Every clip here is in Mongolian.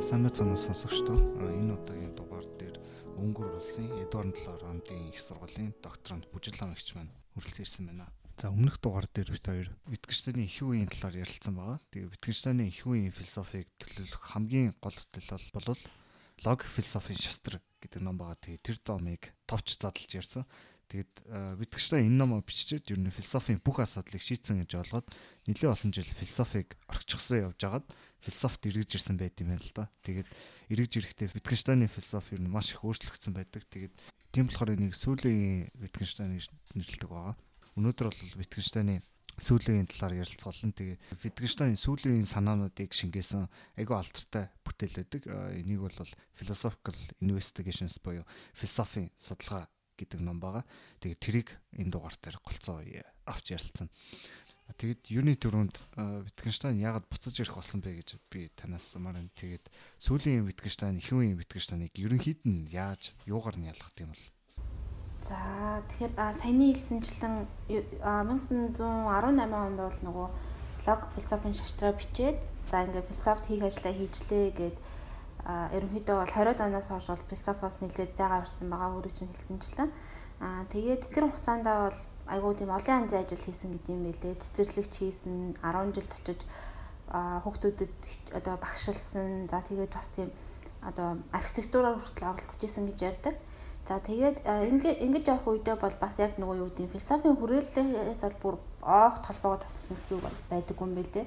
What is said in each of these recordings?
сайн мэцэн сонсогчдоо энэ удаагийн дугаар дээр Өнгөр улсын Эдуард 7 ондын их сургуулийн докторант Бүжиглан эгч маань хүрэлцэн ирсэн байна. За өмнөх дугаар дээр бид хоёр Wittgenstein-ийн их үеийн талаар ярилцсан байгаа. Тэгээ Wittgenstein-ийн их үеийн философиг төлөөлөх хамгийн гол хөтөл бол лог философийн шастр гэдэг ном байгаа. Тэгээ тэр домыг товч задлж ярьсан. Тэгээд Wittgenstein энэ номоо биччихээд ер нь философийн бүх асуудлыг шийдсэн гэж ойлгоод нэлээд олон жил философиг орчихсон явж хагаад философт эргэж ирсэн байт юм байна л да. Тэгээд эргэж ирэхдээ Wittgenstein-ы философи ер нь маш их өөрчлөгдсөн байдаг. Тэгээд тийм болохоор энийг сүүлийн Wittgenstein гэж нэрлэдэг байгаа. Өнөөдөр бол Wittgenstein-ы сүүлийн талаар ярилцгаална. Тэгээ Wittgenstein сүүлийн санаануудыг шингээсэн айгүй алдартай бүтээл байдаг. Энийг бол Philosophical Investigations буюу философийн судалгаа гэдэг ном байгаа. Тэгээд тэрийг энэ дугаар дээр голцоо авч ярилцсан. Тэгэд юуны төрөнд Wittgenstein яагаад буцаж ирэх болсон бэ гэж би танаас сумаар нь тэгээд сүүлийн Wittgenstein ихэнх Wittgenstein-ыг ерөнхийд нь яаж юугаар нь ялгах юм бол За тэгэхээр саяны хэлсэнчлэн 1918 онд бол нөгөө лог философийн шаштраа бичээд за ингээд философт хийх ажлаа хийжлээ гэд а ерөнхийдөө бол 20 оноос хойш бол философоос нэлээд зайгаа барьсан байгаа өөрөө чинь хэлсэнчлэн. А тэгээд тэр хугацаанд бол айгуу тийм олон янзын ажил хийсэн гэдэг юм байлээ. Цэцэрлэгч хийсэн 10 жил очиж хүүхдүүдэд одоо багшилсан. За тэгээд бас тийм одоо архитектураар хүртэл оролцож исэн гэж ярьдаг. За тэгээд ингэ ингэж явах үедээ бол бас яг нөгөө юу гэдэг философийн хүрээллээс бол бүр оогт холбоогоо тассан зүйл байдаг юм байлээ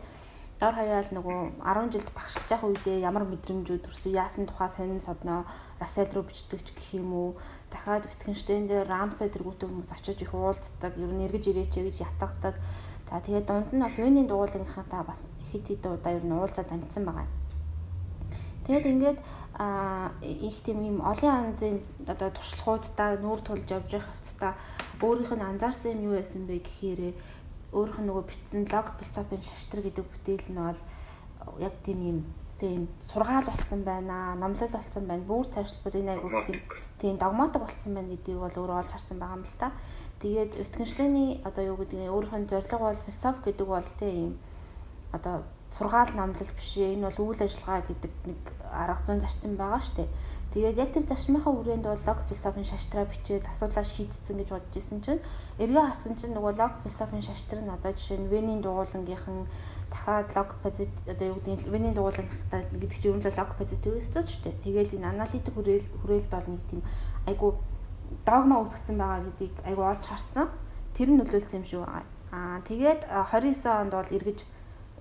дор хаяал нөгөө 10 жилд багшилж явах үедээ ямар мэдрэмжүүд төрсөн яасан тухай сонин содноо Рассел руу бичдэг ч гэх юм уу? Дахиад Wittgenstein дээр Ramsay тэргүүтэй хүмүүс очиж их уулздаг ер нь эргэж ирээч гэж ятгадаг за тэгээд дунд нь бас Венийн дугуулгынхаа бас хит хит удаа ер нь уулзаад амжсан байгаа. Тэгээд ингээд а их тийм юм олон янзын одоо туршлагуудаа нүүр тулж явж явах хэвчээ өөрийнх нь анзаарсан юм юу байсан бэ гэхээр өөрийнх нь нөгөө бичсэн лог философийн шаштар гэдэг бүтээл нь бол яг тийм юм тийм сургаал болцсон байна номлол болцсон байна. Бүр цаашлбал энэ айгуу тийм тийм догматик болцсон байна гэдгийг бол өөрөө олж харсан байгаа юм л та. Тэгээд Wittgenstein-ы одоо юу гэдэг нь өөрийнх нь зорилго бол философи гэдэг бол тийм одоо сургаал номлол биш энэ бол үйл ажиллагаа гэдэг нэг арга зүйн зарчим байгаа шүү дээ Тэгээд яг тэр зарчмынхаа хүрээнд бол лог философийн шаштраа бичээд асуудлаа шийдсэн гэж бодож исэн чинь эргээ харсан чинь нөгөө лог философийн шаштраа нь одоо жишээ нь Венийн дугуулангийнхан дахиад лог позит одоо юу гэдэг нь Венийн дугуулангтай гэдэг чинь юм л лог позитивист шүү дээ. Тэгээд энэ аналитик хүрээл хүрээлт бол нэг тийм айгу догма үүсгэсэн байгаа гэдгийг айгу олж харсан. Тэр нь нөлөөлсөн юм шүү. Аа тэгээд 29 онд бол эргэж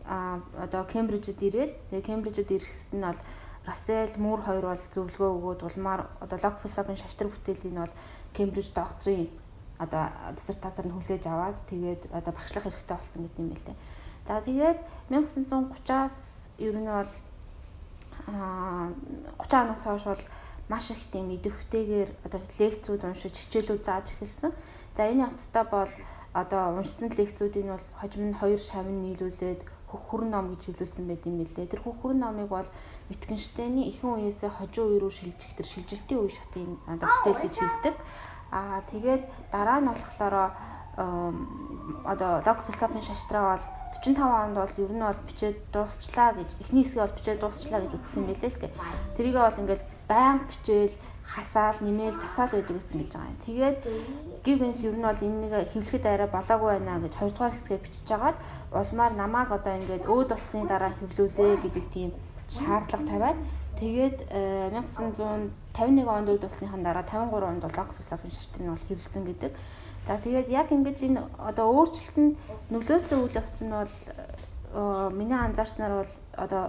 одоо Кембрижид ирээд тэгээ Кембрижид ирэхэд нь бол Рассел Мур хоёр бол зөвлөгөө өгөөд улмаар одоо лог философийн шаштар бүтээлийн бол Кембриж докторийн одоо диссертацаар нь хүлээж аваад тэгээд одоо багшлах хэрэгтэй болсон гэдэг юм байлээ. За тэгээд 1930-аас ер нь бол а 30 оноос хойш бол маш их тийм идэвхтэйгээр одоо лекцүүд уншиж хичээлүүд зааж эхэлсэн. За энэ явцдаа бол одоо уншсан лекцүүдийг бол хожим нь хоёр шавн нийлүүлээд хөхүрэн ном гэж хэлүүлсэн байт юм билээ. Тэр хөхүрэн номыг бол Wittgenstein-ы ихэнх үеэсээ хожуу үе рүү шилжих тэр шилжилтийн үе шатын одоо бүтээл гэж хэлдэг. Аа тэгээд дараа нь болохоор одоо лог философийн шаштраа бол 45 онд бол ер нь бол бичээд дуусчлаа гэж эхний хэсгээ бол бичээд дуусчлаа гэж үтсэн байлээ л дээ. Тэрийгээ бол ингээд баян бичээл хасаал нэмээл засаал байдаг гэсэн гэж байгаа юм. Тэгээд гівэнт ер нь бол энэ нэг хэвлэхэд арай болоогүй байна гэж хоёрдугаар хэсгээ бичиж хагаад улмаар намааг одоо ингээд өөд болсны дараа хэвлүүлээ гэдэг тийм шаардлага тавиад тэгээд 1951 онд өөд болсныхан дараа 53 онд лог философийн шаштрын бол хэвлсэн гэдэг. За тэгээд яг ингэж энэ одоо өөрчлөлт нь нөлөөсөн үйл явц нь бол миний анзаарснаар бол одоо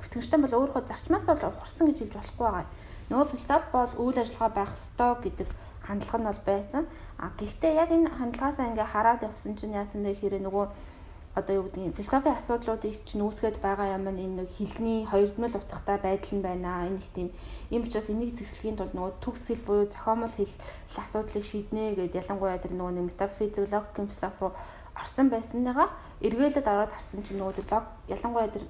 бүтгэгчтэй бол өөрөө зарчмаас бол ухарсан гэж хэлж болохгүй байгаа. Нөгөө философи бол үйл ажиллагаа байх ёстой гэдэг хандлага нь бол байсан. А гэхдээ яг энэ хандлагаасаа ингээ хараад явсан чинь яасан бэ гэхээр нөгөө одоо юу гэдгийг философийн асуудлуудыг чинь үүсгэж байгаа юм энэ нэг хилний хоёрдмол утгатай байдал нь байна. Энэ их тийм юм учраас энийг зэкслэхийн тулд нөгөө төгс хэл буюу зохиомол хэл асуудлыг шийднэ гэдэг ялангуяа тэр нөгөө нэг метафизик логик философи руу орсон байсныгаа эргээлээд ороод харсан чинь нөгөө лог ялангуяа тэр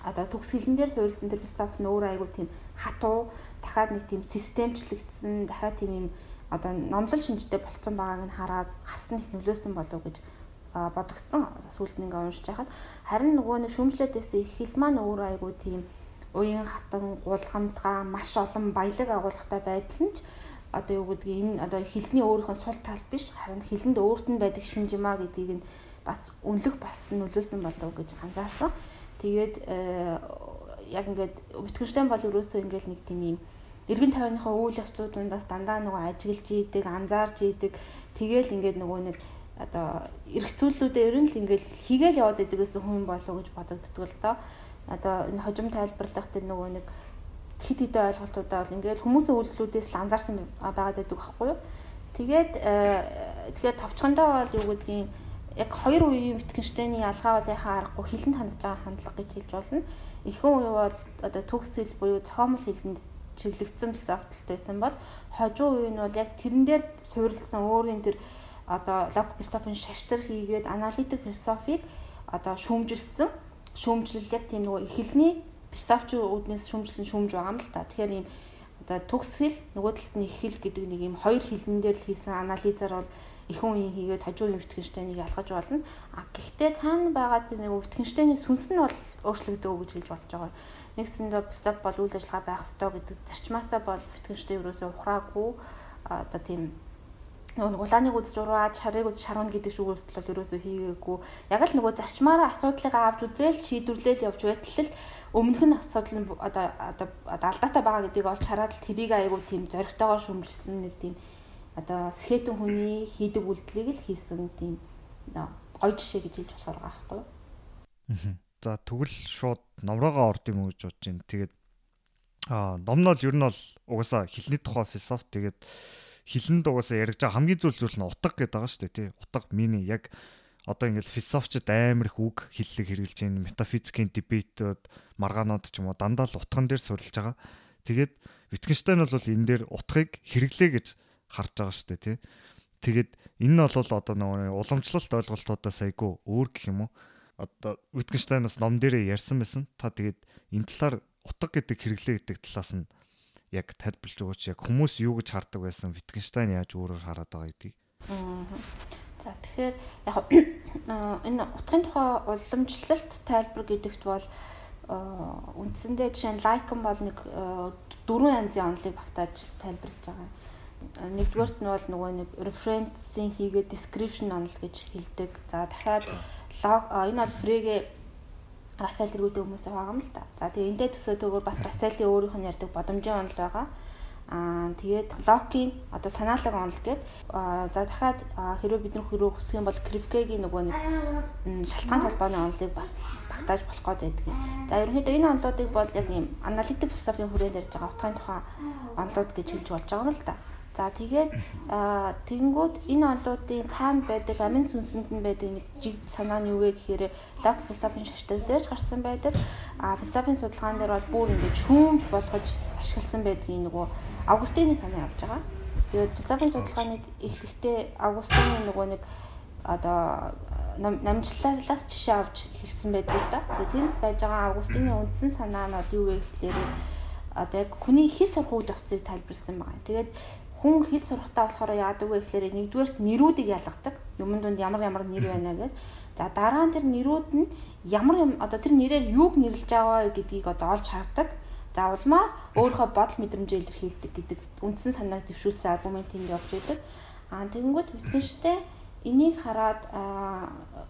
одоо төгс хэлэн дээр суурилсан тэр философи нь өөр айгуу тийм хатуу дахиад нэг тийм системчлэгдсэн дахиад тийм юм одоо номлол шинжтэй болцсон байгааг нь хараад харсан их нөлөөсөн болов уу гэж бодогдсон сүүлд ингээ уншиж байхад харин нөгөө нэг шүүмжлээдээс их хэл маань өөр айгуу тийм уян хатан гулгамтгаа маш олон баялаг агуулгатай байдал нь ч одоо юу гэдгийг энэ одоо хилний өөрийнх нь сул тал биш харин хилэнд өөрт нь байдаг шинжимаа гэдгийг нь бас үнэлэх бас нөлөөсөн болов гэж анзаарсан. Тэгээд э, яг ингээд бүтгэрчтэн бол өрөөсөө ингээд нэг тийм юм эргэн тойрныхоо үйл явцууд дундаас дандаа нөгөө ажиглж ийдэг, анзаарч ийдэг. Тэгээл ингээд нөгөө нэг одоо эргцүүллүүдээ ер нь л ингээд хийгээл яваад идэг гэсэн хүн болов гэж бодогддог л доо. Одоо энэ хожим тайлбарлах тэр нөгөө нэг хит хитэ ойлголтуудаа бол ингээд хүмүүсийн үйлдэлүүдээс л анзаарсан байгаад байдаг байхгүй юу? Тэгээд э, тэгэхээр товчхондоо бол юу гэдгийг яг хоёр үеийн Wittgenstein-ийн ялгаа бол яхаа аргагүй хилэнд хандж байгаа хандлага гэж хэлж болно. Эхөн үе бол одоо төгс хэл буюу цоомл хилэнд чиглэгдсэн философитой байсан бол хожуу үе нь бол яг тэрэн дээр суурилсан өөрийн тэр одоо лог философийн шаштар хийгээд аналитик философийг одоо шүүмжилсэн шүүмжлэл яг тийм нөгөө эхлэлний философч үүднээс шүүмжилсэн шүүмж байгаа юм л та. Тэгэхээр ийм одоо төгс хэл нөгөө талд нь их хэл гэдэг нэг ийм хоёр хилэн дээр л хийсэн анализаар бол ихэнх үеийн хийгээд хажуу Wittgenstein-ыг ялгаж болно. А гэхдээ цаана байгаа тийм нэг Wittgenstein-ийн сүнс нь бол өөрчлөгдөө гэж хэлж болж байгаа. Нэгсэндээ философи бол үйл ажиллагаа байх ёстой гэдэг зарчмаасаа бол Wittgenstein ерөөсөө ухраагүй одоо тийм нөгөө улааныг үзэж ураад шарыг үзэж шарвна гэдэг шүүгээрт бол ерөөсөө хийгээгүй. Яг л нөгөө зарчмаараа асуудлыг авч үзээл шийдвэрлээл явж байтал өмнөх нь асуудал нь одоо одоо алдаатай байгаа гэдгийг олж хараад тэрийг айгүй тийм зоригтойгоор шүмжилсэн нэг тийм одоо скетэн хүний хийдэг үйлдэлийг л хийсэн тийм гоё жишээ гэж хэлж болохоор байгаа байхгүй юу. За тэгвэл шууд номроогоо орд юм уу гэж бодож байна. Тэгээд аа ном нь бол ер нь бол угаасаа хилний тухай философи тэгээд хилэнд угаасаа яригж байгаа хамгийн зүйл зүйл нь утга гэдэг байгаа шүү дээ тий. Утга миний яг одоо ингээд философчд амар их үг хиллэг хэрэгжилж байна. Метафизикийн дебетүүд, маргаанууд ч юм уу дандаа л утган дээр суурилж байгаа. Тэгээд Wittgenstein бол энэ дээр утгыг хэрэглээ гэж харж байгаа шүү дээ тий. Тэгээд энэ нь бол одоо нөгөө уламжлалт ойлголтуудаас айгүй өөр гэх юм уу? Одоо Wittgenstein-аас ном дээрээ ярьсан байсан. Та тэгээд энэ талаар утга гэдэг хэрэглээ гэдэг талаас нь яг тайлбарлаж өгөөч яг хүмүүс юу гэж хардаг байсан Wittgenstein яаж өөрөөр хараад байгаа гэдгийг. За тэгэхээр яг энэ утгын тухай уламжлалт тайлбар гэдэгт бол үндсэндээ жишээ нь Lycan бол нэг дөрвөн янзын онолыг багтааж тайлбарлаж байгаа. Нэгдүгээрт нь бол нөгөө нэг reference-ийн хийгээд description онол гэж хэлдэг. За дахиад энэ бол Frege Рассел тэргүүтэй хүмүүс байгаа юм л да. За тэгээ эндээ төсөөдөөгөр бас Расселийн өөрийнх нь ярьдаг бодомжийн онол байгаа. Аа тэгээд Локийн одоо санаалаг онол гээд за дахиад хэрвээ бид нар хөрөө хүсэх юм бол Крифкегийн нөгөө нэг шалтгаан толгойн онолыг бас багтааж болох гэдэг юм. За ерөнхийдөө энэ онолуудыг бол яг юм аналитик философийн хүрээнд ярьж байгаа утгын тухай онолууд гэж хэлж болж байгаа юм л да. За тэгээд тэгэнгүүт энэ онлуудын цаана байдаг амин сүнсэнд нь байдаг нэг жиг санаа нь юу вэ гэхээр лог философийн шаштал дээрж гарсан байдаг. А философийн судалгаан дээр бол бүр ингэж шүүмж болгож ашигласан байдгийг нөгөө Августины санаа явж байгаа. Тэгээд философийн судалгааныг эхлэхдээ Августины нөгөө нэг одоо намжлалаас жишээ авч эхэлсэн байдаг да. Тэгээд тэнд байж байгаа Августины үндсэн санаа нь юу вэ гэхээр одоо яг хүний хэл сурах үйл явцыг тайлбарсан байна. Тэгээд хүн хэл сурахтаа болохоор яадаг вэ гэхээр нэгдүгээрт нэрүүдийг ялгадаг. Юмн дунд ямар ямар нэр байна гэдэг. За дараа нь тэр нэрүүд нь ямар одоо тэр нэрээр юуг нэрлэж байгаа гэдгийг одоо олж хардаг. За улмаа өөрийнхөө бодол мэдрэмжээ илэрхийлдэг гэдэг үндсэн санааг дэвшүүлсэн аргументыг явж байдаг. Аа тэгэнгүүт Wittgenstein энийг хараад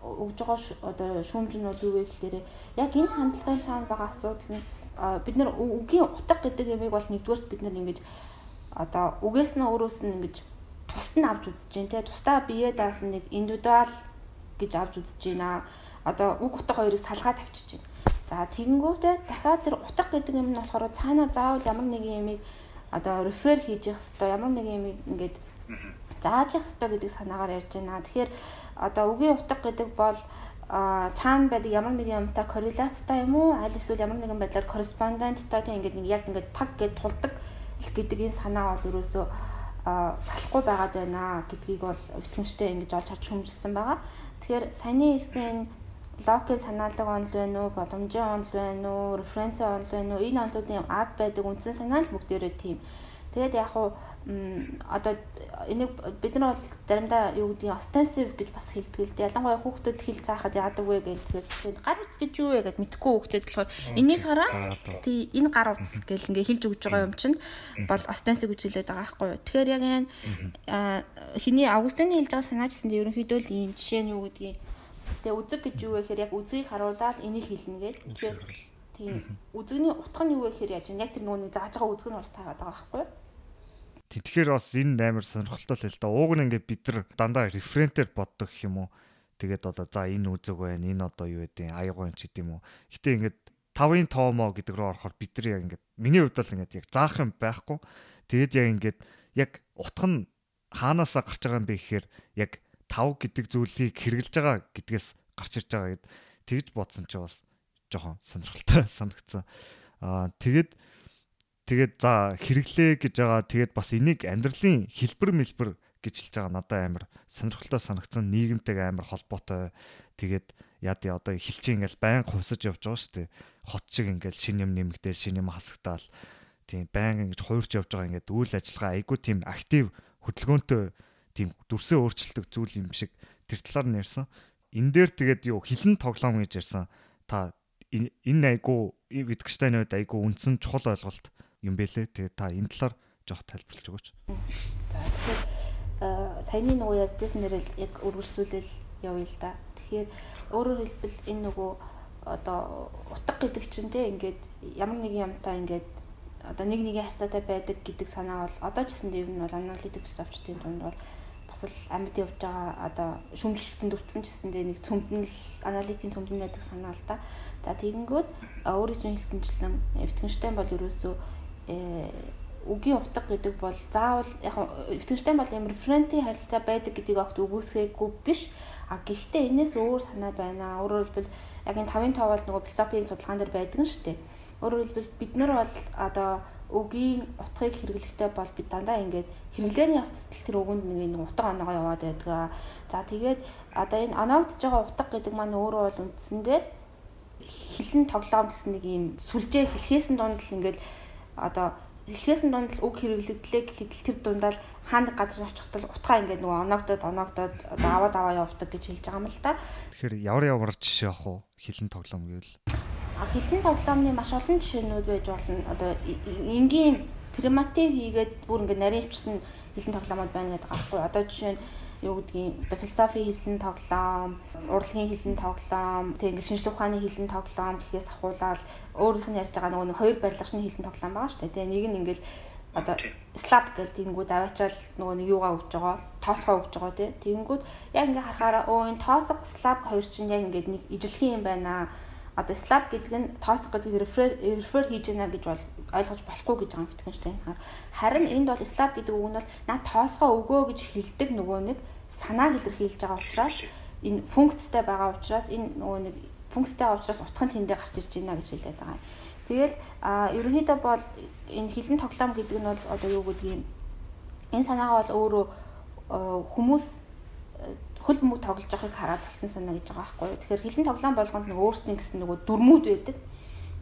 өгж байгаа одоо шүүмж нь бол юу вэ гэхээр яг энэ хандлагын цаана байгаа асуудал нь бид нар үгийн утга гэдэг ямиг бол нэгдүгээрт бид нар ингэж одоо үгээс нь өөрөөс нь ингэж тусад нь авч үзэж जैन те тусдаа бие даасан нэг индивидуал гэж авч үзэж байна. Одоо үг утга хоёрыг салгаад авчиж байна. За тэгэнгүүтээ дахиад тэр утга гэдэг юм нь болохоор цаанаа заавал ямар нэгэн юмыг одоо рефер хийж явах хэвээр ямар нэгэн юмыг ингээд зааж явах хэвээр гэдэг санаагаар ярьж байна. Тэгэхээр одоо үгийн утга гэдэг бол а цаана байдаг ямар нэгэн юмтай корреляцтай юм уу аль эсвэл ямар нэгэн байдлаар корреспонденттай тийм ингээд нэг яг ингээд таг гэж тулдаг гэдэг энэ санаа бол ерөөсөө салахгүй байгаад байна гэдгийг бол итгэмжтэй ингэж олж харж хүмжилсэн байгаа. Тэгэхээр саяны хэлсэн локийн санаалаг онол байна уу, бодомжийн онол байна уу, референцийн онол байна уу? Энэ онолуудын ад байдаг үндсэн санаа л бүгдээрээ тийм. Тэгээд яг хуу одоо энийг бид нар бол заримдаа юу гэдгийг ostensive гэж бас хэлдэг л дээ. Ялангуяа хүүхдэд хэл заахад яадаг вэ гэж тэгэхээр гар утас гэж юу вэ гэд мэдгүй хүүхдэд болохоор энийг хараа тий энэ гар утас гэл ингээ хэлж өгж байгаа юм чинь бол ostensive гэж хэлээд байгаа байхгүй юу. Тэгэхээр яг энэ хиний Августины хэлж байгаа санаачсан дээр ерөнхийдөө л ийм жишээ нь юу гэдгийг тэгээ үзэг гэж юу вэ гэхээр яг үзгийг харуулаад энийг хэлнэ гэдэг. Тэгэхээр тийм үзэгний утга нь юу вэ гэхээр яаж яг тэр нүуний зааж байгаа үзэг нь бол таарад байгаа байхгүй юу Тэгэхээр бас энэ амар сонирхолтой л л да. Ууг нь ингээд бид нар дандаа референтээр боддог гэх юм уу. Тэгээд одоо за энэ үзэг байна, энэ одоо юу гэдэг байна ч гэдэм үү. Гэтэ ингээд 5-ын тоомоо гэдэг рүү орохоор бид нар яг ингээд миний хувьд бол ингээд яг заах юм байхгүй. Тэгээд яг ингээд яг утга нь хаанаасаа гарч байгаа юм бэ гэхээр яг 5 гэдэг зүйлийг хэрэгжилж байгаа гэдгээс гарч ирж байгаа гэд тэгж бодсон ч бас жоохон сонирхолтой санагдсан. Аа тэгээд Тэгээд за хэрэглээ гэж байгаа. Тэгээд бас энийг амьдралын хэлбэр мэлбэр гэж хэлж байгаа надад амар сонирхолтой санагдсан. Нийгэмтэйг амар холбоотой. Тэгээд яа дий одоо хэлчих ингээл байн хувьсаж явж байгаа шүү дээ. Хот шиг ингээл шин юм нэмэгдээл шин юм хасагдаал. Тийм байн ингэж хуурч явж байгаа ингээд үйл ажиллагаа айгүй тийм актив хөдөлгөөнтэй тийм дүрсээ өөрчилдөг зүйл юм шиг тэр талаар нь ярьсан. Эн дээр тэгээд юу хилэн тоглоом гэж ярьсан. Та энэ айгүй Wittgenstein-ийн үед айгүй үндсэн чухал ойлголт юм бэлээ. Тэгээ та энэ талаар жоох тайлбарлаж өгөөч. За тэгэхээр саяны нөгөө ярьжсэн нэрэл яг үргэлжлүүлэл явъя л да. Тэгэхээр өөрөөр хэлбэл энэ нөгөө одоо утга гэдэг чинь те ингээд ямар нэгэн юмтай ингээд одоо нэг нэгэн харьцаатай байдаг гэдэг санаа бол одоо ч гэсэн ер нь бол аналитик философчдын дунд бол бас л амьд явж байгаа одоо шүмжлэлтэнд өвцсөн ч гэсэндээ нэг цөмдөн л аналитикийн цөмдөн байдаг санаа л да. За тэгэнгүүт өөрийн хэлсэнчлэн Wittgenstein бол ерөөсөө үгийн утга гэдэг бол заавал яг итгэвчтэй бол ямар референтийн харилцаа байдаг гэдгийг огт үгүйсгээгүй биш. А гэхдээ энэс өөр санаа байна. Өөрөөр хэлбэл яг энэ 5-ын тоо бол нөгөө философийн судалгаан дээр байдаг нь шүү дээ. Өөрөөр хэлбэл бид нар бол одоо үгийн утгыг хэрэглэхдээ бол бид дандаа ингээд хэрэглээний явцдал тэр үгэнд нэг утга оноогоо яваад байдаг. За тэгээд одоо энэ оноогдож байгаа утга гэдэг маань өөрөө бол үндсэндээ хилэн тоглоом гэсэн нэг юм сүлжээ хэлхээсэн дунд л ингээд одоо эхлээсэн дунд л үг хэрэглэгдлээ гэхэд тэр дундаа л хаана газар очихтол утгаа ингээд нөгөө оноогдоод оноогдоод одоо аваад аваа явдаг гэж хэлж байгаа юм л та. Тэгэхээр ямар ямар жишээ авах уу хилэн тоглоом гэвэл а хилэн тоглоомны маш олон жишээнүүд байж болно. Одоо энгийн приматив хийгээд бүр ингээд нарийн хвчсэн хилэн тоглоомод байна гэдэг аахгүй. Одоо жишээ нь юу гэдгийг одоо философи хэлэн тоглоом, урлагийн хэлэн тоглоом, тэг ингээд шинжлэх ухааны хэлэн тоглоом гэхээс ахуулаад өөрийнх нь ярьж байгаа нөгөө нэг хоёр барилгын хэлэн тоглоом байгаа шүү дээ. Тэгээ нэг нь ингээд одоо слаб гэл тэгэнгүүт аваачаал нөгөө нэг юугаа өгж байгаа тоосгоо өгж байгаа тий. Тэгэнгүүт яг ингээ харахаараа өө энэ тоосго слаб хоёр чинь яг ингээд нэг ижилхэн юм байна. Одоо слаб гэдэг нь тоосго гэдэг рефер рефер хийж байна гэж бол ойлгож болохгүй гэж байгаа юм битгэнчтэй харин энд бол слаб гэдэг үг нь бол наа тоосгоо өгөө гэж хэлдэг нөгөө нэг санааг илэрхийлж байгаа учраас энэ функцтэй байгаа учраас энэ нөгөө нэг функцтэй учраас утга нь тэндээ гарч ирж байна гэж хэлээд байгаа юм. Тэгэл ерөнхийдөө бол энэ хилэн тоглоом гэдэг нь бол одоо юу гэдгийг энэ санаагаа бол өөрөө хүмүүс хөл бөмбөг тоглож байгааг хараад болсон санаа гэж байгаа байхгүй. Тэгэхээр хилэн тоглоом болгонд нэг өөрсдийн гэсэн нөгөө дүрмүүд байдаг.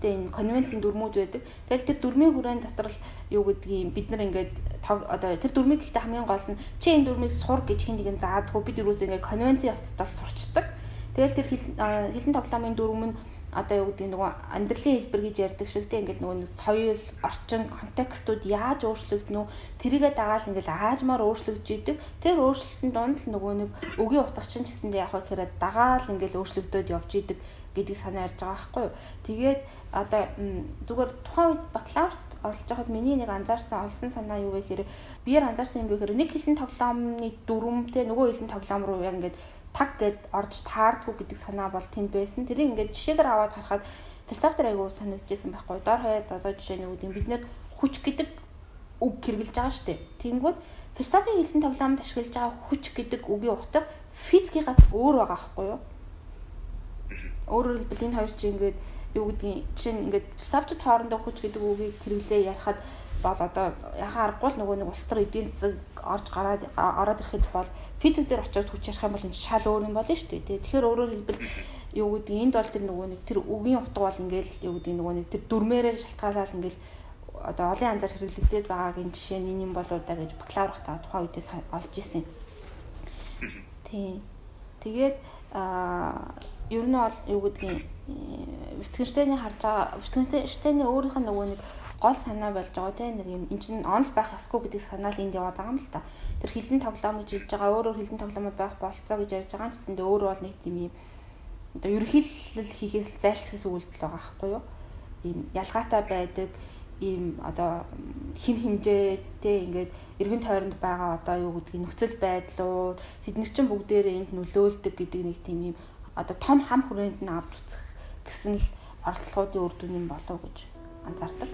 Тэгээ энэ конвенцийн дүрмүүд байдаг. Тэгэл тэр дүрмийн хүрээнд дотор л юу гэдгийг бид нар ингээд одоо тэр дүрмийг гэхдээ хамгийн гол нь чи энэ дүрмийг сур гэж хин нэгэн заадгүй бид юусэн ингээд конвенцийн явцдаа сурчдаг. Тэгэл тэр хилэн тоглоомын дүрм нь одоо юу гэдэг нөгөө амьдралын хэлбэр гэж ярьдаг шиг тийм ингээл нөгөө соёл, орчин, контекстууд яаж өөрчлөгдөнө тэрийгэ дагаал ингээл аажмаар өөрчлөгдөж идэг. Тэр өөрчлөлтөнд донд л нөгөө нэг өгийн утгачин гэсэндээ яг хэрэг дагаал ингээл өөрчлөгдөд явж идэг гэдгийг санаа ярьж байгаа байхгүй юу. Тэгээд одоо зүгээр тухайн үед бакалаврт оролцож байхад миний нэг анзаарсан олсон санаа юу вэ гэхээр биеэр анзаарсан юм бэ гэхээр нэг хилэн тоглоомны дүрмтэй нөгөө хилэн тоглоом руу яг ингээд таг гэд орж таардгүй гэдэг санаа бол тэнд байсан. Тэрийг ингээд жишээгээр аваад харахад философи айгуу санагдчихсан байхгүй. Дор хаяад одоо жишээ нь үүдийн бид нэр хүч гэдэг үг хэрэгжилж байгаа шүү дээ. Тэнгүүд философийн хэлтэн тоглоомд ашиглаж байгаа хүч гэдэг үгийн утга физикээс өөр байгаа байхгүй юу? Өөрөөр хэлбэл энэ хоёр чинь ингээд юу гэдгийг жишээ нь ингээд философичд хоорондоо хүч гэдэг үгийг хэрэглээ ярихад бол одоо яхаа аргагүй л нөгөө нэг улстар эдийн засаг орж гараад ороод ирэхэд бол физик дээр очиод хүч ярих юм бол энэ шал өөр юм болно шүү дээ. Тэгэхээр өөрөөр хэлбэл юу гэдэг энд бол тэр нөгөө нэг тэр үгийн утга бол ингээл юу гэдэг нөгөө нэг тэр дүрмээрээ шалтгаалаад ингээл одоо олон янзаар хэрэглэгдээд байгаагийн жишээ нь энэ юм болоо да гэж бакалаврах та тухайн үедээ олж исэн. Тийм. Тэгээд аа ер нь бол юу гэдгийг Wittgenstein-ы харж байгаа Wittgenstein-ы өөрийнх нь нөгөө нэг гол санаа болж байгаа тийм нэг юм эн чинь онл байх ёсгүй гэдэг санаа л энд яваад байгаа юм л та. Тэр хилэн тоглоом гэж хэлж байгаа өөрөөр хилэн тоглоомод байх болцоо гэж ярьж байгаа ч гэсэндээ өөрөө бол нэг тийм юм одоо ерөнхийлөл хийхээс зайлсхийс үйлдэл байгаа байхгүй юу? Ийм ялгаатай байдаг ийм одоо хим химжээтэй ингээд эргэн тойронд байгаа одоо юу гэдгийг нөхцөл байдлууд тэднэр чинь бүгдээрээ энд нөлөөлдөг гэдэг нэг тийм ийм одоо том хам хүрээнд нь авч үзэх гэсэн л оролдлогоодын үр дүн юм болов гэж анзаардаг.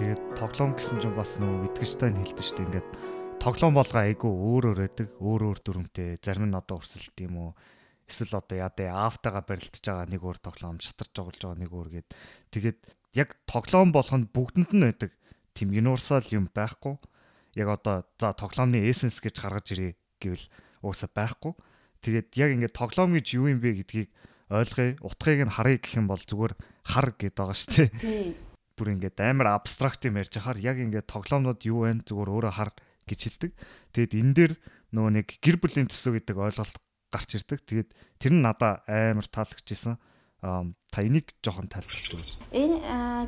Тэгээд тоглоом гэсэн чинь бас нөгөө Wittgenstein хэлдэг шүү дээ ингээд тоглоом болгоо айгүй өөр өөр байдаг. Өөр өөр дүрмтэй. Зарим нь одоо өрсөлт юм уу? Эсвэл одоо ядаа аавтайгаа барилдаж байгаа нэг өөр тоглоом, шатарч жоглож байгаа нэг өөр гээд тэгээд яг тоглоом болгонд бүгдэнд нь байдаг. Тим universal юм байхгүй. Яг одоо за тоглоомны essence гэж гаргаж ирээ гэвэл уусаа байхгүй. Тэгээд яг ингээд тоглоом гэж юу юм бэ гэдгийг ойлгоё. Утгыг нь харъя гэх юм бол зүгээр хар гэдэг байгаа шүү дээ. Бүр ингээд амар абстракт юм ярьж хахаар яг ингээд тоглоомнууд юу вэ? Зүгээр өөрөө хар гэж хэлдэг. Тэгэд энэ дээр нөгөө нэг гэр бүлийн төсөө гэдэг ойлголт гарч ирдэг. Тэгээд тэр нь надад амар таалагдчихсэн. Аа та энийг жоохон тайлбарлаж өгөөч. Энэ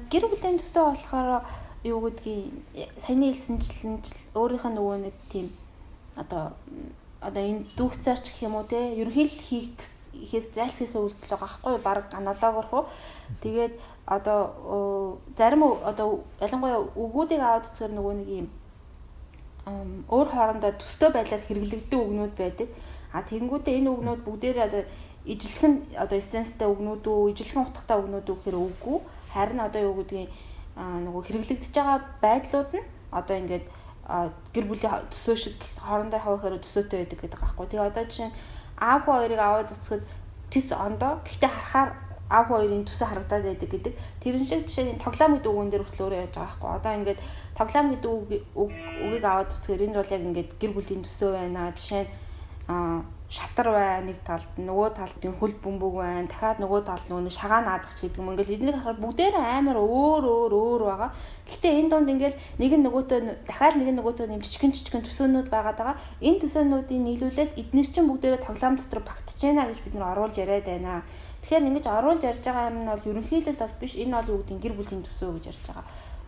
гэр бүлийн төсөө болохоор юу гэдгийг саяны хэлсэнчлэн өөрийнх нь нөгөө нэг тийм одоо одоо энэ дүүхцаарч гэх юм уу те ерөнхийдөө хийх ихээс зайлсхийсэн үйлдэл байгаа байхгүй баг аналогоор хуу тэгээд одоо зарим одоо ялангуяа өгүүдийг аваад үзэхээр нөгөө нэг юм өөр хоорондоо төстэй байдлаар хэрэглэгддэг үгнүүд байдаг. А тэгэнгүүтээ энэ үгнүүд бүгдээрээ одоо ижилхэн одоо эссенстэй үгнүүд үү, ижилхэн утгатай үгнүүд үү гэхээр үгүй. Харин одоо юу гэдгийг нөгөө хэрэглэгдэж байгаа байдлууд нь одоо ингээд гэр бүлийн төсөө шиг хоорондоо хавахаар төсөөтэй байдаг гэдэг байхгүй. Тэгээ одоо жишээ нь аав хоёрыг аваад үцхэд тис ондоо гэхдээ харахаар ав хоёрын төсөө харагдаад байдаг гэдэг. Тэрэн шиг жишээ нь тоглоом гэдэг үгэн дээр хүртэл өөрөө яаж байгаа байхгүй. Одоо ингээд тоглоом гэдэг үгийг аваад үзэхээр энэ бол яг ингээд гэр бүлийн төсөө байна. Жишээ нь шатар байна нэг талд нөгөө талд юм хөл бөмбөг байна дахиад нөгөө талд нөгөө шагаа наадах гэдэг юм ингээл эднийг харахад бүгдээрээ амар өөр өөр өөр байгаа. Гэхдээ энэ донд ингээл нэг нь нөгөөтөө дахиад нэг нь нөгөөтөө нэм жижигэн жижигэн төсөөнүүд байгаа. Энэ төсөөнүүдийн нийлүүлэл эднэр чинь бүгдээрээ тоглоом дотор багтж байна гэж бид нар оруулж яриад байна. Тэгэхээр ингэж оруулж ярьж байгаа юм нь бол ерөнхийдөө бол биш энэ бол юу гэдэг гэр бүлийн төсөө гэж ярьж байгаа.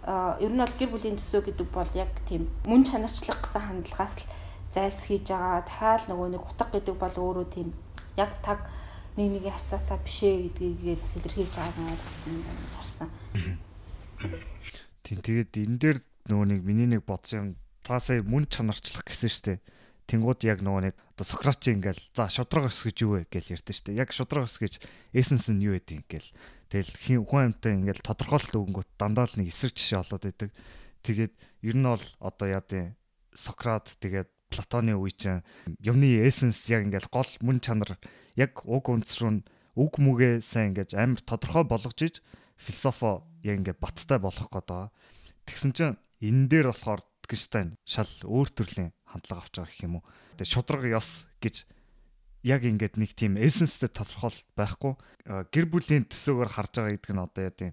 Аа ер нь бол гэр бүлийн төсөө гэдэг бол яг тийм мөн чанарчлах гэсэн хандлагаас л зайлсхийж байгаа. Дахиад нөгөө нэг утга гэдэг бол өөрөө тийм яг таг нэг нэгийн харьцаатай бишээ гэдгийг илэрхийлж байгаа юм харсан. Тийм тэгээд энэ дээр нөгөө нэг миний нэг бодсон юм та сая мөн чанарчлах гэсэн штеп Тэнгууд яг нөгөө нэг одоо Сократ чи ингээл за шудраг ус гэж юу вэ гэж ярьдэн штэ. Яг шудраг ус гэж эссенс нь юу вэ ингээл. Тэгэл хүн амьтаа ингээл тодорхойлолт өгөнгөт дандаа л нэг эсрэг жишээ болоод байдаг. Тэгээд ер нь бол одоо яа дээ Сократ тэгээд Платоны үе чинь юмны эссенс яг ингээл гол мөн чанар яг уг үндэс рүү үг мүгээ сайн ингээд амар тодорхой болгож иж философо яг ингээд баттай болгох гээд байгаа. Тэгсэн чинь энэ дээр болохоор Wittgenstein шал өөр төрлийн хандлага авч байгаа гэх юм уу. Тэгээ шудраг ёс гэж яг ингээд нэг тийм эссенстэй тодорхойлолт байхгүй. Гэр бүлийн төсөөгөр харж байгаа гэдэг нь одоо яа тийм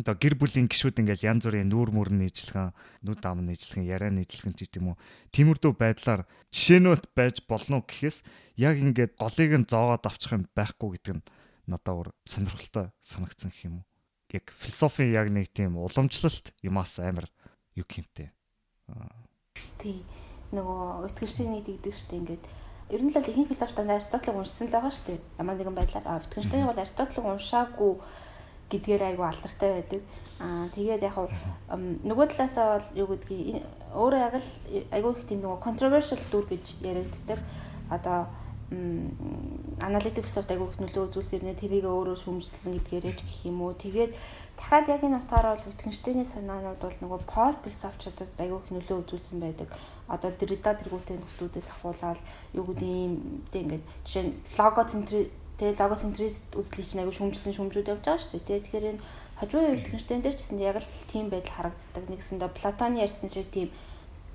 одоо гэр бүлийн гişүүд ингээл янз бүрийн нүүр мөр нийжлэгэн, нүд ам нийжлэгэн, яриа нийжлэгэн ч гэдэм үү. Тиймэрдүү байдлаар жишээнүүд байж болно гэхээс яг ингээд голыг нь зоогоод авчих юм байхгүй гэдэг нь надад өөр сонирхолтой санагдсан гэх юм уу. Яг философийн яг нэг тийм уламжлалт юмас амар юу гэмтэй. Тий нөгөө Wittgenstein-ийг тэгдэг штеп ингээд ер нь л ихэнх философтанд Аристотелийг уншсан л байгаа штеп. Ямар нэгэн байдлаар Wittgenstein бол Аристотелийг уншаагүй гэдгээр айгу алдартай байдаг. Аа тэгээд яг нөгөө талаасаа бол юу гэдгийг өөрөө яг л айгу их тийм нөгөө controversial дүр гэж яригддаг. Одоо аналитик философи айгу их нөлөө үзүүлсэн юм. Тэрийг өөрөө шүмжлэн гэдгээр яж гэх юм уу. Тэгээд дахиад яг энэ утгаараа бол Wittgenstein-ийн санаанууд бол нөгөө пост философчдаас айгу их нөлөө үзүүлсэн байдаг. Одоо Derrida тэргүүтэй нөхдүүдээс ахуулаад юу гэдэг юм тэг ингээд жишээ нь логоцентри тэгээ логоцентрист үзлийг чинь айгу шүмжилсэн шүмжүүд явж байгаа шүү дээ. Тэгэхээр энэ хажуу Wittgenstein дээр ч гэсэн яг л тийм байдал харагддаг. Нэгсэндээ Платоны ярьсан шиг тийм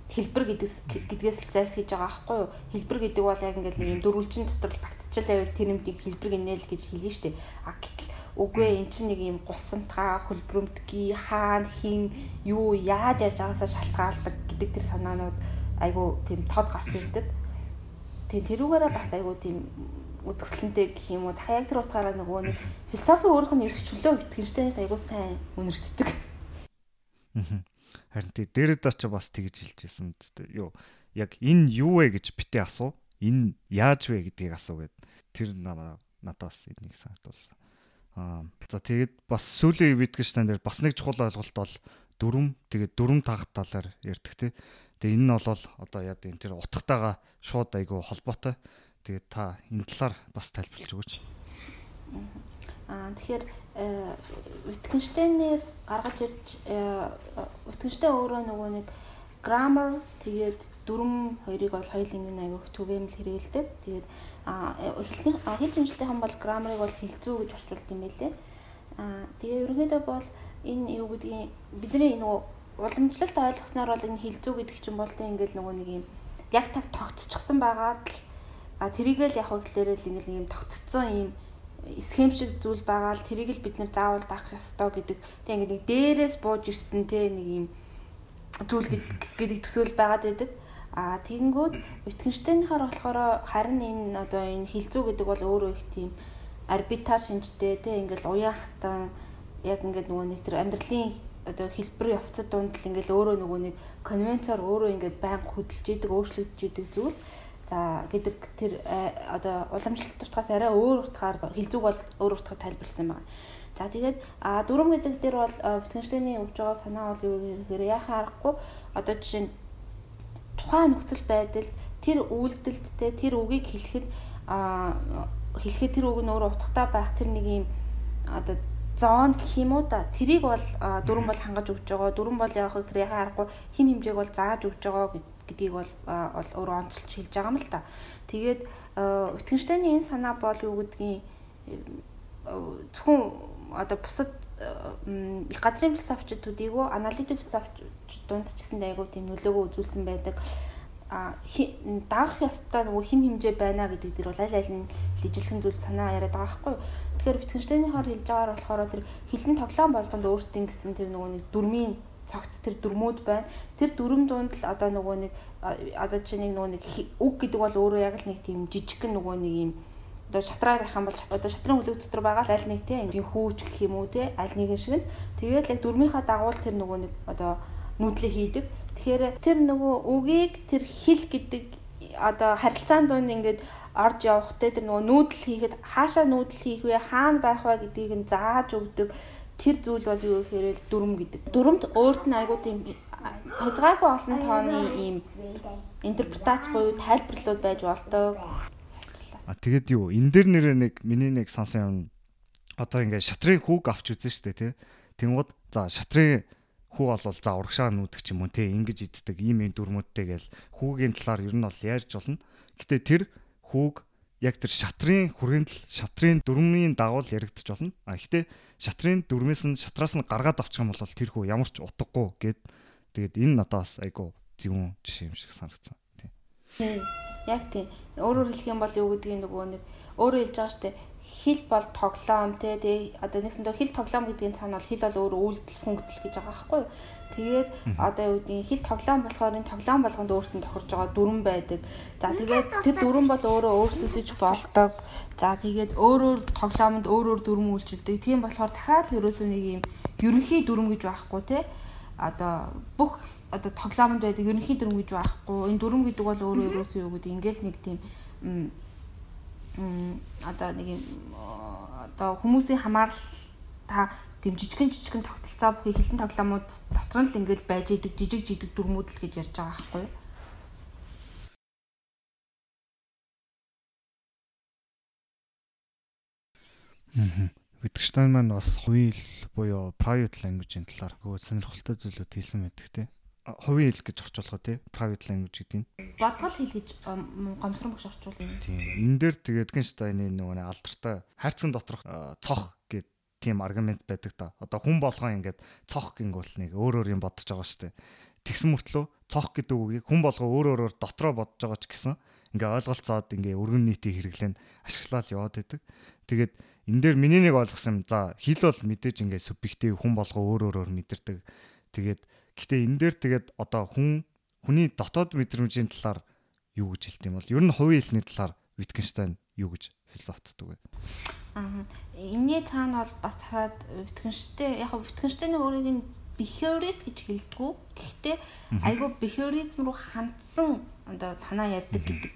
хэлбэр гэдэг гэдгээс зайлсхийж байгаа аахгүй юу? Хэлбэр гэдэг бол яг ингээд нэг юм дөрвөлжин дотор багтчихл байвал тэр юмдыг хэлбэр гинэл гэж хэлнэ шүү дээ. А гэтэл үгүй эн чинь нэг юм гулсамтгай, хөлбөрөмтгий, хаана хин юу яаж ярьж байгаасаа шалтгаалдаг гэдэг тэр санаанууд айгу тийм тод гарч ирдэг. Тэг тэрүүгээрээ бас айгу тийм үзэсгэлэнтэй гэх юм уу. Дахиад яг тэр утгаараа нөгөө нэг философи өөрөх нь ирэх чөлөө итгэжтэйс айгу сайн үнэртдэг. Харин тий дээрэд ч бас тэгж хэлж ирсэн. Юу яг энэ юу вэ гэж битээ асуу. Энэ яаж вэ гэдгийг асуу гэд. Тэр надаас энийг санагдуулсан. Аа за тэгээд бас сүүлийн Wittgenstein дээр бас нэг чухал ойлголт бол дүрм тэгээд дүрм тагт талаар ярьдаг тий. Тэгээ энэ нь бол одоо яа гэв тэр утгатайгаа шууд айгүй холбоотой. Тэгээд та энэ талаар бас тайлбарлаж өгөөч. Аа тэгэхээр Wittgenstein-ээр гаргаж ирж Wittgenstein өөрөө нөгөө нэг grammar тэгээд дүрм хоёрыг бол хоёулын нэг айгүйх түгээмэл хэрэгэлдэг. Тэгээд хэлний хэл шинжилгээхэн бол grammar-ыг бол хилцүү гэж орчуулдаг юм байлээ. Аа тэгээ ерөнхийдөө бол энэ юу гэдгийг бидний нөгөө уламжлалт ойлгосноор бол энэ хилцүү гэдэг чинь бол тэ ингээл нөгөө нэг юм яг так тогтчихсон байгаад л а тэрийгэл яг хөглөөрөө л ингээл юм тогтцсон юм схем шиг зүйл байгаа л тэрийг л бид нэр заавал даах ёстой гэдэг. Тэг ингээд нэг дээрээс бууж ирсэн те нэг юм зүйл гэдэг төсөөл байгаад байдаг. А тэгэнгүүт Wittgenstein-аар болохоор харин энэ одоо энэ хилцүү гэдэг бол өөрөө их тийм арбитар шинжтэй те ингээд уян хатан яг ингээд нөгөө нэг тэр амьдралын одоо хэлбэр явцад дунд л ингээд өөрөө нөгөө нэг конвенцоор өөрөө ингээд байнга хөдөлж идэг өөрчлөгдөж идэг зүйл. За гэдэг тэр э, одоо уламжлалт утгаас арай өөр утгаар хилцүүг бол өөр утгаар тайлбарласан байна. За тэгээд а дүрм гэдэг дээр бол Wittgenstein-ийн өгж байгаа санаа бол юу гэхээр яхаа аргагүй. Одоо жишээ нь тухайн нөхцөл байдал тэр үйлдэлттэй тэр үгийг хэлэхэд а хэлэхэд тэр үг нь өөр утгатай байх тэр нэг юм одоо зоон гэх юм уу да тэрийг бол дүрм бол хангаж өгч байгаа. Дүрм бол яг тэр яхаа аргагүй. Хим хэмжээг бол зааж өгч байгаа гэдгийг бол өөрөө онцолж хэлж байгаа юм л да. Тэгээд Wittgenstein-ийн энэ санаа бол юу гэдгийг зөвхөн одоо бусад их газрын философичдуудыг уу аналитик философич дунд ч гэсэн айгүй тийм нөлөөгөө үзүүлсэн байдаг. А даах ёстой нөгөө хим хэмжээ байна гэдэг дэр бол аль аль нь лижилхэн зүйл санаа яриад байгаа байхгүй. Тэгэхээр Wittgenstein-ийн хоор хэлж байгаагаар болохоор тэр хилэн тоглоом болгонд өөрсдийн гэсэн тэр нөгөө нэг дүрмийн цогц тэр дүрмүүд байна. Тэр дүрм дунд л одоо нөгөө нэг одоо нэг нөгөө нэг үг гэдэг бол өөрөө яг л нэг тийм жижигхэн нөгөө нэг юм одоо шатраар их юм бол одоо шатрын хөлөг дотор байгаа л аль нэг тийм ингийн хүүч гэх юм уу те аль нэгэн шиг нь тэгээд л яг дүрмийнхаа дагуул тэр нөгөө нэг одоо нүүдлээ хийдэг. Тэгэхээр тэр нөгөө үгийг тэр хэл гэдэг одоо харилцаан дунд ингээд орж явахтай тэр нөгөө нүүдэл хийхэд хаашаа нүүдэл хийх вэ хаана байх вэ гэдгийг нь зааж өгдөг тэр зүйл бол юу гэхээр дүрм гэдэг. Дүрмд өөрт нь айгуу тийм хязгааргүй олон тооны ийм интерпретац буюу тайлбарлууд байж болдог. А тэгэд юу энэ дэр нэрээ нэг миний нэг сансан юм одоо ингээд шатрын хүүг авч үзэн штэ тий. Тэнгууд за шатрын хүү болвол за урагшаа нүүдэх ч юм уу тий ингэж иддэг ийм юм дүрмүүдтэй гээл хүүгийн талаар ер нь бол ярьж болно. Гэтэ тэр хүүг яг тэр шатрын хүрээндл шатрын дүрмийн дагуул яригдчих болно. А гэхдээ шатрын дүрмээс нь шатраас нь гаргаад авчих юм бол тэр хүү ямар ч утгагүй гэд тэгээд энэ надаас айгу зөвүүн жишээ юм шиг санагдсан. Тийм. Яг тийм. Өөрөөр хэлэх юм бол юу гэдгийг нөгөө нэг өөрөө хэлж байгаа штэ хэл бол тоглоом те тэгээ одоо нэгсэндээ хэл тоглоом гэдгийн цаана бол хэл бол өөр үйлдэл функцл гэж байгаа байхгүй юу. Тэгээд одоо юу гэдгийг хэл тоглоом болохоор энэ тоглоом болгонд өөртөө тохирж байгаа дүрм байдаг. За тэгээд тэр дүрм бол өөрөө өөрчлөгдөж болдог. За тэгээд өөрөөр тоглоомонд өөрөөр дүрм үйлчилдэг. Тийм болохоор дахиад л ерөөсөө нэг юм ерөнхий дүрм гэж байхгүй те. Одоо бүх одоо тоглоомонд байдаг ерөнхий дүрм гэж байхгүй. Энэ дүрм гэдэг бол өөрөө ерөөсөө юу гэдэг ингээл нэг тийм одоо нэг юм одоо хүмүүсийн хамаарал та тийм жижигэн жижигэн тогтолцоо бүхий хилэн тоглоомууд дотор нь л ингээд байж идэг жижиг жижиг дүрмүүд л гэж ярьж байгаа байхгүй юу? Мм. Wittgenstein маань бас хувийн буюу private language-ийн талаар гоо сонирхолтой зүйлүүд хэлсэн байдаг тийм хувийн хэл гэж орчуулах тий? Private language гэдэг нь. Бодгол хэл гэж гомсрон багш орчуулна тийм. Энэ дээр тэгээд Wittgenstein-ийн нөгөө алдартай хайрцагын доторх цох гэдэг тийм аргумент байдаг та. Одоо хүн болгоо ингээд цох гингүүл нэг өөр өөр юм бодож байгаа дээ тэгсэн мөртлөө цох гэдэг үгийг хүн болго өөр өөрөөр дотроо бодож байгаа ч гэсэн ингээ ойлголцоод ингээ өргөн нийтийг хэрэглэн ашиглаад яваад байдаг. Тэгээд энэ дээр миний нэг ойлгосон юм за хэл бол мэдээж ингээ субъектив хүн болго өөр өөрөөр мэдэрдэг. Тэгээд гэтээ энэ дээр тэгээд одоо хүн хүний дотоод мэдрэмжийн талаар юу гэж хэлдэг юм бол ер нь хувийн хэлний талаар Wittgenstein юу гэж философтдаг вэ? Аа энэний цаана бол бас дахиад Wittgenstein яг Wittgenstein-ийн өөрийг нь behaviorist гэж хэлдэггүй. Гэхдээ айгүй behaviorism руу хандсан одоо санаа ярьдаг гэдэг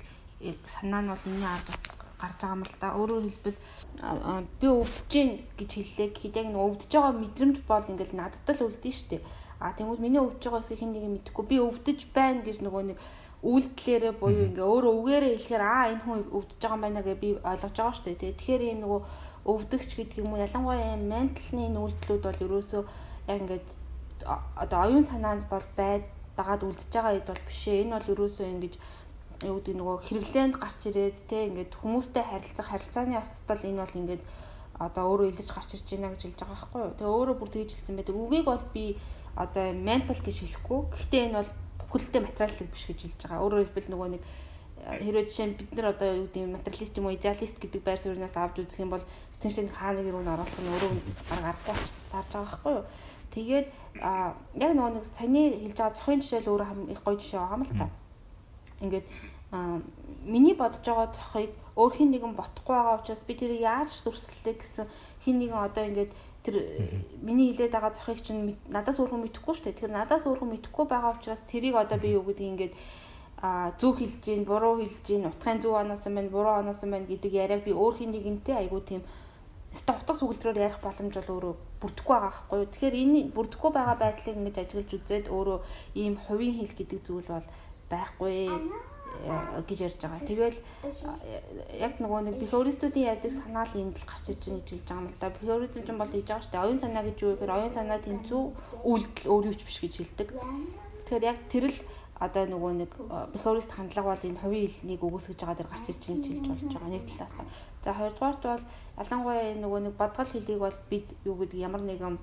санаа нь бол энэний ард бас гарч байгаа юм л да. Өөрөөр хэлбэл би өвдөж гин гэж хэллээ. Гэхэд яг нэг өвдөж байгаа мэдрэмж бол ингээл надад л үлдэн штэ. А тэгвэл миний өвдөж байгаас хин нэг мэдэхгүй би өвдөж байна гэж нөгөө нэг үйлдэлээрээ буюу ингээ өөрөө үгээрээ хэлэхээр аа энэ хүн өвдөж байгаа юм байна гэж би ойлгож байгаа штэ. Тэгэхээр ийм нөгөө өвдөгч гэдэг юм уу ялангуяа менталны нүүлдлүүд бол ерөөсөө яг ингээд одоо оюун санаанд бол байд багаад үлдэж байгаа үед бол биш ээ. Энэ бол ерөөсөө ингэж юу гэдэг нөгөө хэрэглээнд гарч ирээд те ингээд хүмүүстэй харилцах харилцааны явцдал энэ бол ингээд одоо өөрөө илэрч гарч ирж байна гэж хэлж байгаа байхгүй юу. Тэгээ өөрөө бүр тэгж хэлсэн байдаг. Үгийг бол би одоо ментал гэж хэлэхгүй. Гэхдээ энэ бол бүхэлдээ материалын биш гэж хэлж байгаа. Өөрөөр хэлбэл нөгөө нэг хэрвээ жишээ нь бид нар одоо юу гэдэг материалист юм уу идеалист гэдэг байр сууриас авч үзэх юм бол эцэншин хаана нэг рүү оруулах нь өөрөө арга аргагүй таарж байгаа байхгүй юу. Тэгээд яг нөгөө нэг саяны хэлж байгаа зохион жишээл өөрөө их гоё жишээ байгаа юм л та. Ингээд миний бодож байгаа зохийг өөр хин нэгэн ботхгүй байгаа учраас би тэрийг яаж дүрсэлтэй гэсэн хин нэгэн одоо ингээд тэр миний хилээд байгаа зохийг чинь надаас өөрхөн мэдэхгүй шүү дээ. Тэгэхээр надаас өөрхөн мэдэхгүй байгаа учраас тэрийг одоо би юу гэдэг ингээд а зөв хэлж гин буруу хэлж гин утгын зөв оноос юм байна буруу оноос юм байна гэдэг яриаг би өөр хин нэгэнтэй айгу тийм өстө утга сүгэлтрээр ярих боломж бол өөрөө бүрдэхгүй байгаа байхгүй юу. Тэгэхээр энэ бүрдэхгүй байгаа байдлыг ингэж ажиглаж үзээд өөрөө ийм хувийн хэл гэдэг зүйл бол байхгүй гэж ярьж байгаа. Тэгэл яг нөгөө нэг бихористуудын ярьдаг санаа л энд л гарч ирж байгаа гэж хэлж байгаа юм л да. Бихоризм ч бол хийж байгаа шүү дээ. Оюун санаа гэж юу гэхээр оюун санаа тэнцүү үйлдэл өөр юу ч биш гэж хэлдэг. Тэгэхээр яг тэр л одоо нөгөө нэг бихорист хандлага бол энэ хувийн хэлнийг өгөөсгөж байгаа дээр гарч ирж байгаа гэж хэлж болж байгаа нэг талаас. За хоёрдугаарт бол ялангуяа нөгөө нэг бодгол хэлийг бол бид юу гэдэг ямар нэгэн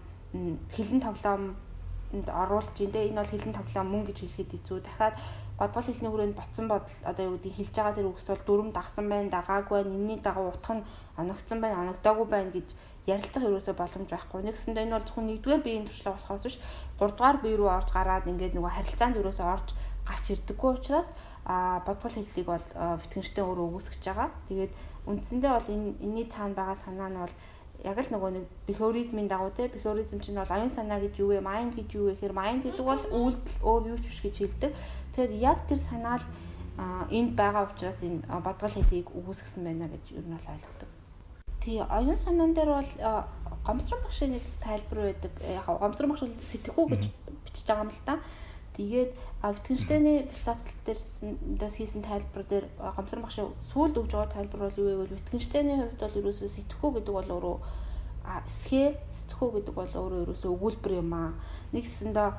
хэлэн тоглоомд оруулж ин тэ энэ бол хэлэн тоглоом мөн гэж хэлэхэд хэцүү. Дахиад бодгол хэлний хүрээнд ботсон бодол одоо юу гэдэг хэлж байгаа тэр үгс бол дүрм дагсан байна, дагаагүй байна, энэний дагуу утга нь оногдсон байна, оногдоогүй байна гэж ярилцах ерөөсөө боломж байхгүй. Нэгсэндээ энэ бол зөвхөн нэгдүгээр биеийн туршлага болохоос биш, гуравдугаар бие рүү орж гараад ингээд нөгөө харилцаанд ерөөсөө орж гарч ирдэггүй учраас а бодгол хэллийг бол битгэнчтэй өөрөө өгөөсгөж байгаа. Тэгээд үндсэндээ бол энэ энэний цаана байгаа санаа нь бол яг л нөгөө нэг бихоризмын дагуу те бихоризм чинь бол оюун санаа гэж юу вэ? Майнд гэж юу вэ гэхээр майнд гэдэг бол үйлдэл өөр юу ч биш гэж хэлдэг. Тэгэхээр яг тэр санаал энд байгаа учраас энэ бодгол хэлийг өгөөсгсөн байна гэж ер нь бол ойлгодог. Тий, оюун санаан дээр бол гомсрон багшийн нэг тайлбар байдаг. Яг гомсрон багш сэтгэхүй гэж бичиж байгаа юм л та. Тэгээд Wittgenstein-ы философи дээрээс хийсэн тайлбар дээр гомсрон багшийн сүүлд өгж байгаа тайлбар бол юу вэ гэвэл Wittgenstein-ы хувьд бол ерөөсөө сэтгэхүй гэдэг бол өөрөө схе сэтгэхүй гэдэг бол өөрөө ерөөсөө өгүүлбэр юм аа. Нэгсэндээ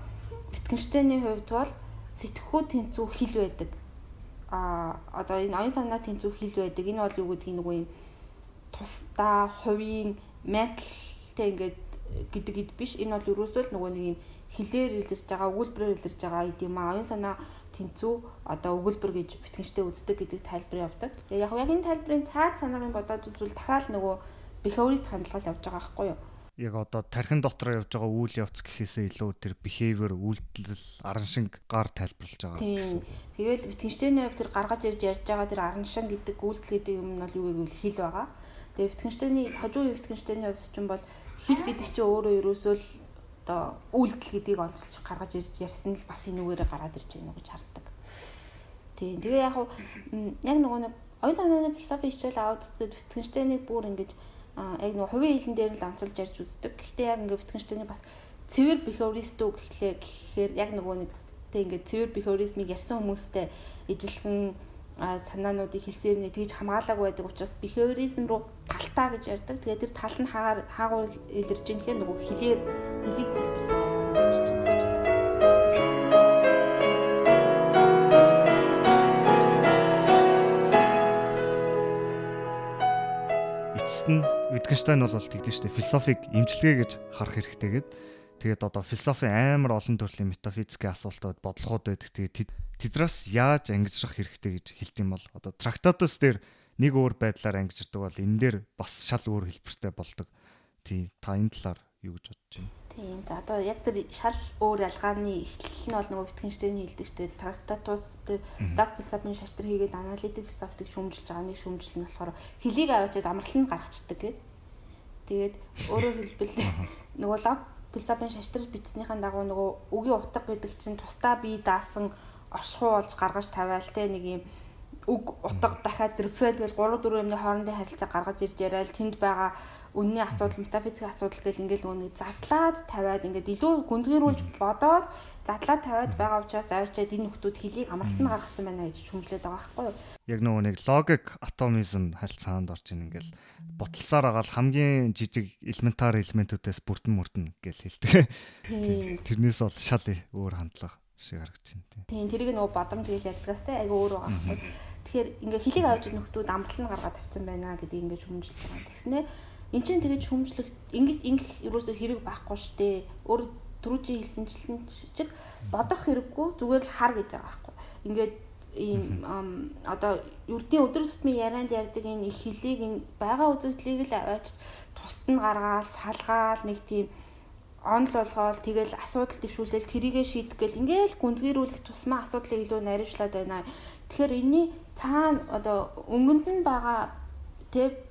Wittgenstein-ы хувьд бол сэтгхүү тэнцүү хил байдаг. А одоо энэ оюун санаа тэнцүү хил байдаг. Энэ бол юу гэдгийг нөгөө юм тусдаа хувийн менталтэй ингээд гэдэг ид биш. Энэ бол ерөөсөө л нөгөө нэг юм хилээр илэрж байгаа, өгүүлбэрээр илэрж байгаа гэдэг юм аа. Оюун санаа тэнцүү одоо өгүүлбэр гэж битгэнчтэй үздэг гэдэг тайлбар явдаг. Яг яг энэ тайлбарын цаад санааг бодоод үзвэл дахиад нөгөө behaviorist хандлага явж байгаа байхгүй юу? Яг одоо тархин дотор явж байгаа үйл явц гэхээсээ илүү тэр behavior үйлдэл аран шинг гар тайлбарлаж байгаа гэсэн. Тэгэл битгэгчдийн хувьд тэр гаргаж ирж ярьж байгаа тэр аран шин гэдэг үйлдэл гэдэг юм нь бол юу гэвэл хэл байгаа. Тэгээ битгэгчдийн хожуу битгэгчдийн хувьд ч юм бол хэл гэдэг чинь өөрөө ерөөсөө л одоо үйлдэл гэдгийг онцолж гаргаж ирж ярьсан л бас энүүгээрээ гараад ирж байна гэж харддаг. Тийм. Тэгээ яг яг нөгөө нэг оюун санааны философи хичээл аваад үзэхэд битгэгчдийн бүр ингэж яг нэг хувийн хэлэн дээр л онцолж ярьж үздэг. Гэхдээ яг ингээд битгэгчдийн бас цэвэр behaviorism гэхлээр гэхээр яг нөгөө нэг тэг ингээд цэвэр behaviorism-ыг ярьсан хүмүүстэй ижилхэн санаануудыг хэлсээр нэг тэгж хамгаалаагүй байдаг учраас behaviorism руу талтаа гэж ярьдаг. Тэгээд тэр тал нь хаагаар хаагуул илэрж ийн гэхээр нөгөө хэлээр хэлийг тайлбарсан ирж байна. Эцэст нь Wittgenstein бол тэгдэж штэ философиг эмчилгээ гэж харах хэрэгтэй гэд. Тэгээд одоо философи амар олон төрлийн метафизикийн асуултууд бодлогууд байдаг. Тэгээд тэдраас яаж ангижрах хэрэгтэй гэж хэлдэм бол одоо трактатус дээр нэг өөр байдлаар ангижирдаг бол энэ дээр бас шал өөр хэлбэртэй болдог. Тий та энэ талаар юу гэж бодож байна? Тийм. За одоо яг тэр шал өөр ялгааны эхлэл нь бол нөгөө Wittgenstein хэлдэг шүү дээ. Трактатус тэр лог философийн шаштар хийгээд аналитик философик шүүмжилж байгаа нэг шүүмжил нь болохоор хэлийг аваачаад амралтанд гаргацдаг гэдэг. Тэгээд өөрөөр хэлбэл нөгөө лог философийн шаштрал бичснийхэн дагуу нөгөө үгийн утга гэдэг чинь тусдаа бие даасан оршихуй болж гаргаж тавиал те нэг юм үг утга дахиад рефред гэж 3 4 юмны хоорондын харилцаа гаргаж ирж яриад тэнд байгаа үнний асуудал метафизикийн асуудал гэл ингээл нөгөө нэг задлаад тавиад ингээд илүү гүнзгийрүүлж бодоод задлаад тавиад байгаа учраас авчиад энэ хүмүүс хэлийг амралт нь гаргацсан байна гэж шүмжлээд байгаа байхгүй юу яг нөгөө нэг логик атомизм харилцаанд орж ийн ингээл ботлосоор агаал хамгийн жижиг элементар элементүүдээс бүрдэн мөрдөн гэж хэлдэг. Тэрнээс бол шал өөр хандлага шиг харагдаж байна. Тийм тэрийг нөгөө бодомж гэж ярьдгаас те айгу өөр байгаа байхгүй. Тэгэхээр ингээ хэлийг авч нөхдүүд амрал нь гаргаад тавьсан байна гэдгийг ингээ шүмжилж байгаа. Тэгснэ эн чинь тэгээд шүмжлэх ингээ ингээ ерөөсөө хэрэг байхгүй штэ. Өөр түрүүчийн хэлсэнчлэн чиг бодох хэрэггүй зүгээр л хар гэж байгаа байхгүй. Ингээд ийм одоо ердийн өдөр тутмын ярианд ярьдаг энэ их хөлийг байгаа үзэгдлийг л аваач тусад нь гаргаал салгаал нэг тийм онл болгоол тэгэл асуудал дэвшүүлэл тэрийгэ шийтгэл ингээл гүнзгийрүүлэх тусмаа асуудлыг илүү наривчлаад байна. Тэгэхээр энэний цаана одоо өнгөнд нь байгаа тэг